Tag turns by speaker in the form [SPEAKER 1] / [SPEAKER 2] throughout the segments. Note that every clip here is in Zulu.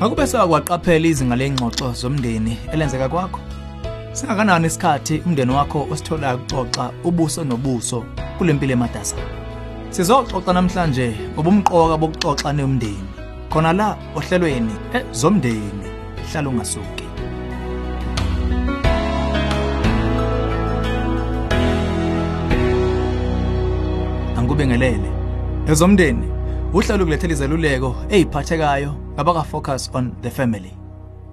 [SPEAKER 1] Akube sakwaqaphela izinga lengxoxo zomndeni elenzeka kwakho. Singakanani isikhathi umndeni wakho osithola ukuxoxa ubuso nobuso kulempilo emadasa. Sizoxoxa namhlanje ngobumqoka bokuxoxa nomndeni. Khona la ohlelweni ezomndeni hlala ungasuki. Angikubingelele. Ezomndeni uhlelo kulethela izeluleko eziphathekayo ngabaka focus on the family.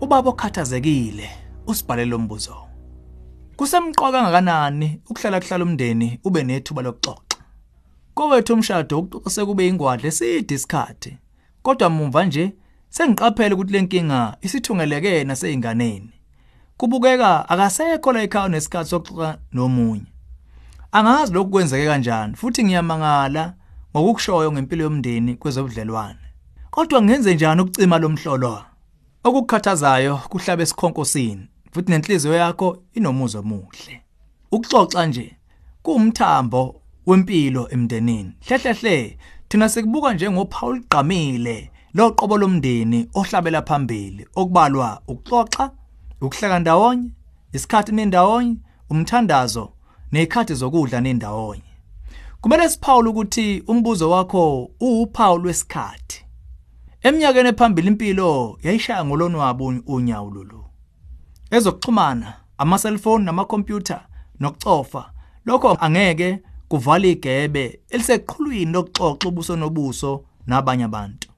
[SPEAKER 1] Ubaba okhathazekile usibhalele umbuzo. Kusemqoka kangakanani ukuhlala kuhlala umndeni ube nethuba lokuxoxa. Kowethu umshado ukuqose kube ingwadle eside isikhathi. Kodwa mumva nje sengiqaphela ukuthi lenkinga isithungeleke naseyinganeni. Kubukeka akasekho la ekhaya nesikhathi sokuxoxa nomunye. Angazi lokhu kwenzeke kanjani futhi ngiyamangala ngokukushoyo ngempilo yomndeni kwezobudlelwane. Kodwa ngenze njani ukucima lomhlolo? Okukhathazayo kuhlabe esikhonkosini futhi nenhliziyo yakho inomuzwa omuhle. Ukuxoxa nje kuumthambo wempilo emndenini. Hlehlehle thina sikubuka njengoPaul Gqamile loqobo lomndeni ohlabela phambili okubalwa ukuxoxa, ukuhleka ndawonye, isikhathi nendawonye, umthandazo nezikhathi zokudla nendawonye. Kumele siphawule ukuthi umbuzo wakho uwuphawu lwesikhathi. Eminyakeni ephambili impilo yayishaya ngolonwabo unyawo lolu. Ezokuxhumana, ama cellphone nama computer nokucofa lokho angeke kuvala igebe eliseqhulwini lokuxoxa ubuso nobuso nabanye abantu.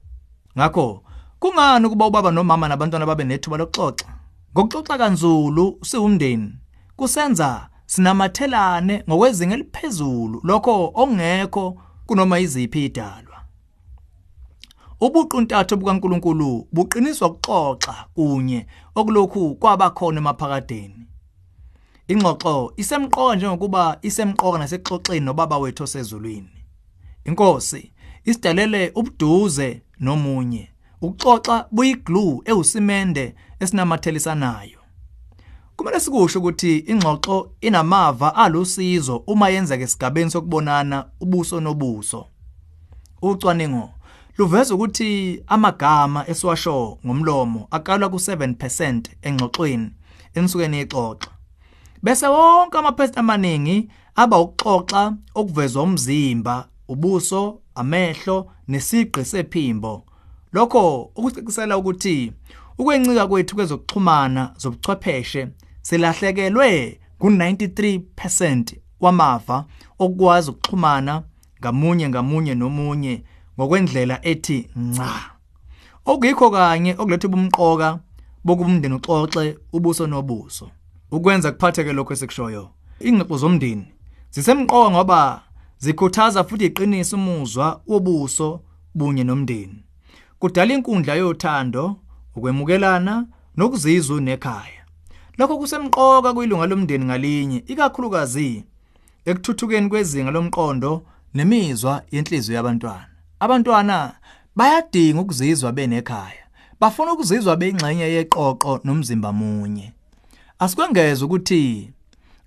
[SPEAKER 1] Ngakho kungani ukuba ubaba nomama nabantwana babe nethuba lokuxoxa? Ngokuxoxa kanzulu siwumndeni kusenza sinamathelane ngokwezinga eliphezulu lokho okungekho kunoma iziphi idalwa. Ubuquntathu bukaNkuluNkulu buqiniswa ukuxoxa kunye okulokhu kwabakhona emaphakadeni. Ingxoxo isemqoka njengokuba isemqoka nasexoxeni nobaba wethu osezulwini. Inkosi isidalele ubuduze nomunye. Ukuxoxa buyiglue ewusimende esinamathelisanayo. Kumele sikusho ukuthi ingxoxo inamava alusizo uma yenzeka esigabeni sokubonana ubuso nobuso. Ucwaningo luveza ukuthi amagama esiwasho ngomlomo aqala ku7% engxoxweni enisuke nixoxa. Bese wonke amaphesenti amaningi aba ukuxoxa okuvezwa umzimba, ubuso, amehlo nesigqi sephimbo. Lokho ukucicisela ukuthi ukwencika kwethu kwezokuxhumana zobuchwepheshe selahlekelwe ku93% wamava okwazi ukuxhumana ngamunye ngamunye nomunye ngokwendlela ethi nca. Okuyikho kanye okuletha ubumqoka bokubumndeni uxoxe ubuso nobuso. Ukwenza kuphatheke lokho esikushoyo. Ingxoxo zomndeni zisemqoka ngoba zikhuthaza futhi iqinisa umuzwa wobuso bunye nomndeni. Kudala inkundla yothando, ukwemukelana nokuzizwa nekhaya. Lokho kusemqoka kuyilunga lomndeni ngalinye, ikakhulukazi ekuthuthukeni kwezinga lomqondo nemizwa yenhliziyo yabantwana. Abantwana bayadinga ukuzizwa benekhaya. Bafuna ukuzizwa beyingxenye yeqoqo nomzimba munye. Asikwengeza ukuthi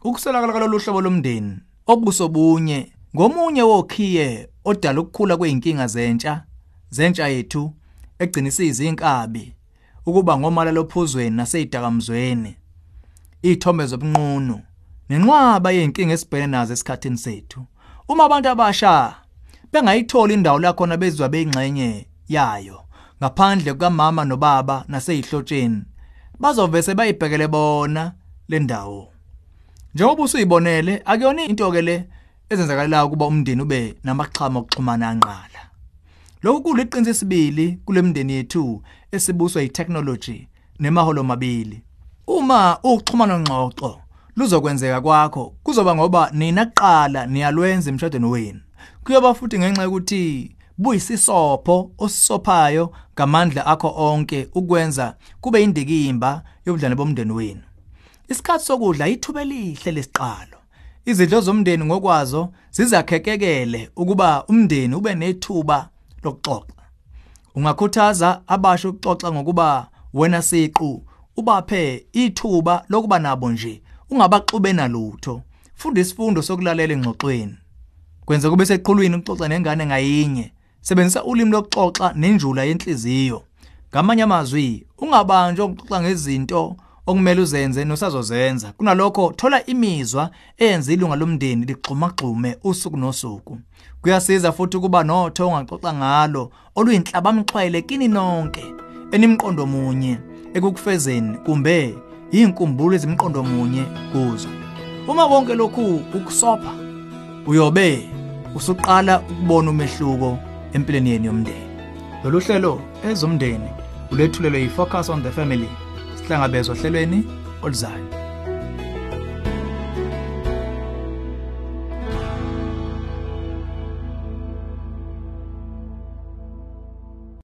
[SPEAKER 1] ukuselakala kalolu hlobo lomndeni obuso bunye ngomunye wokhiye odala ukukhula kweinkinga zentsha zentsha yethu egcinisiza inkabi ukuba ngomala lophuzweni nasezidakamzweni ithombe zobunqunu nenqwaba yeinkinga esibhekene nazo esikhathini sethu uma abantu abasha bengayithola indawo la khona bezizwa beyingxenye yayo ngaphandle kukamama nobaba naseyihlotsheni bazovese bayibhekele bona le ndawo. Njengoba usuyibonele akuyona into ke le ezenzakalayo kuba umndeni ube namaxhama okuxhumana anqala lokhu kuliqiniso isibili kulemndeni yethu esibuswa yitechnology nemaholo mabili. Uma ukuxhumana ngxoxo luzokwenzeka kwakho kuzoba ngoba nina kuqala niyalwenza emshadweni wenu. Kuyoba futhi ngenxa yokuthi buyisisopho osisophayo ngamandla akho onke ukwenza kube indikimba yobudlane bomndeni wenu. Isikhathi sokudla ithuba elihle lesiqalo. Izidlo zomndeni ngokwazo zizakhekekele ukuba umndeni ube nethuba lokuxoxa. Ungakhuthaza abasha ukuxoxa ngokuba wena siqu ubaphe ithuba lokuba nabo nje ungabaxubena lutho funda isifundo sokulalela engxoxweni. Kwenza kube seqhulwini ukuxoxa nengane ngayinye. Sebenzisa ulimi lokuxoxa nenjula yenhliziyo. Ngamanye amazwi ungabanjwa ukuxoxa ngezinto okumele uzenze nosazozenza. Kunalokho thola imizwa eyenza ilunga lomndeni ligxumagxume usuku nosuku. Kuyasiza futhi ukuba notho ongaxoxa ngalo oluyinhlabamxhwele kini nonke enimqondo munye ekukufezeni kumbe inkumbulo ezimqondo munye kuzo. Uma konke lokhu ukusopha uyobe usuqala ukubona umehluko empilweni yenu yomndeni. Lolu hlelo ezomndeni ulethulelwe yi-focus on the family sihlangabezwa ohlelweni oluzayo.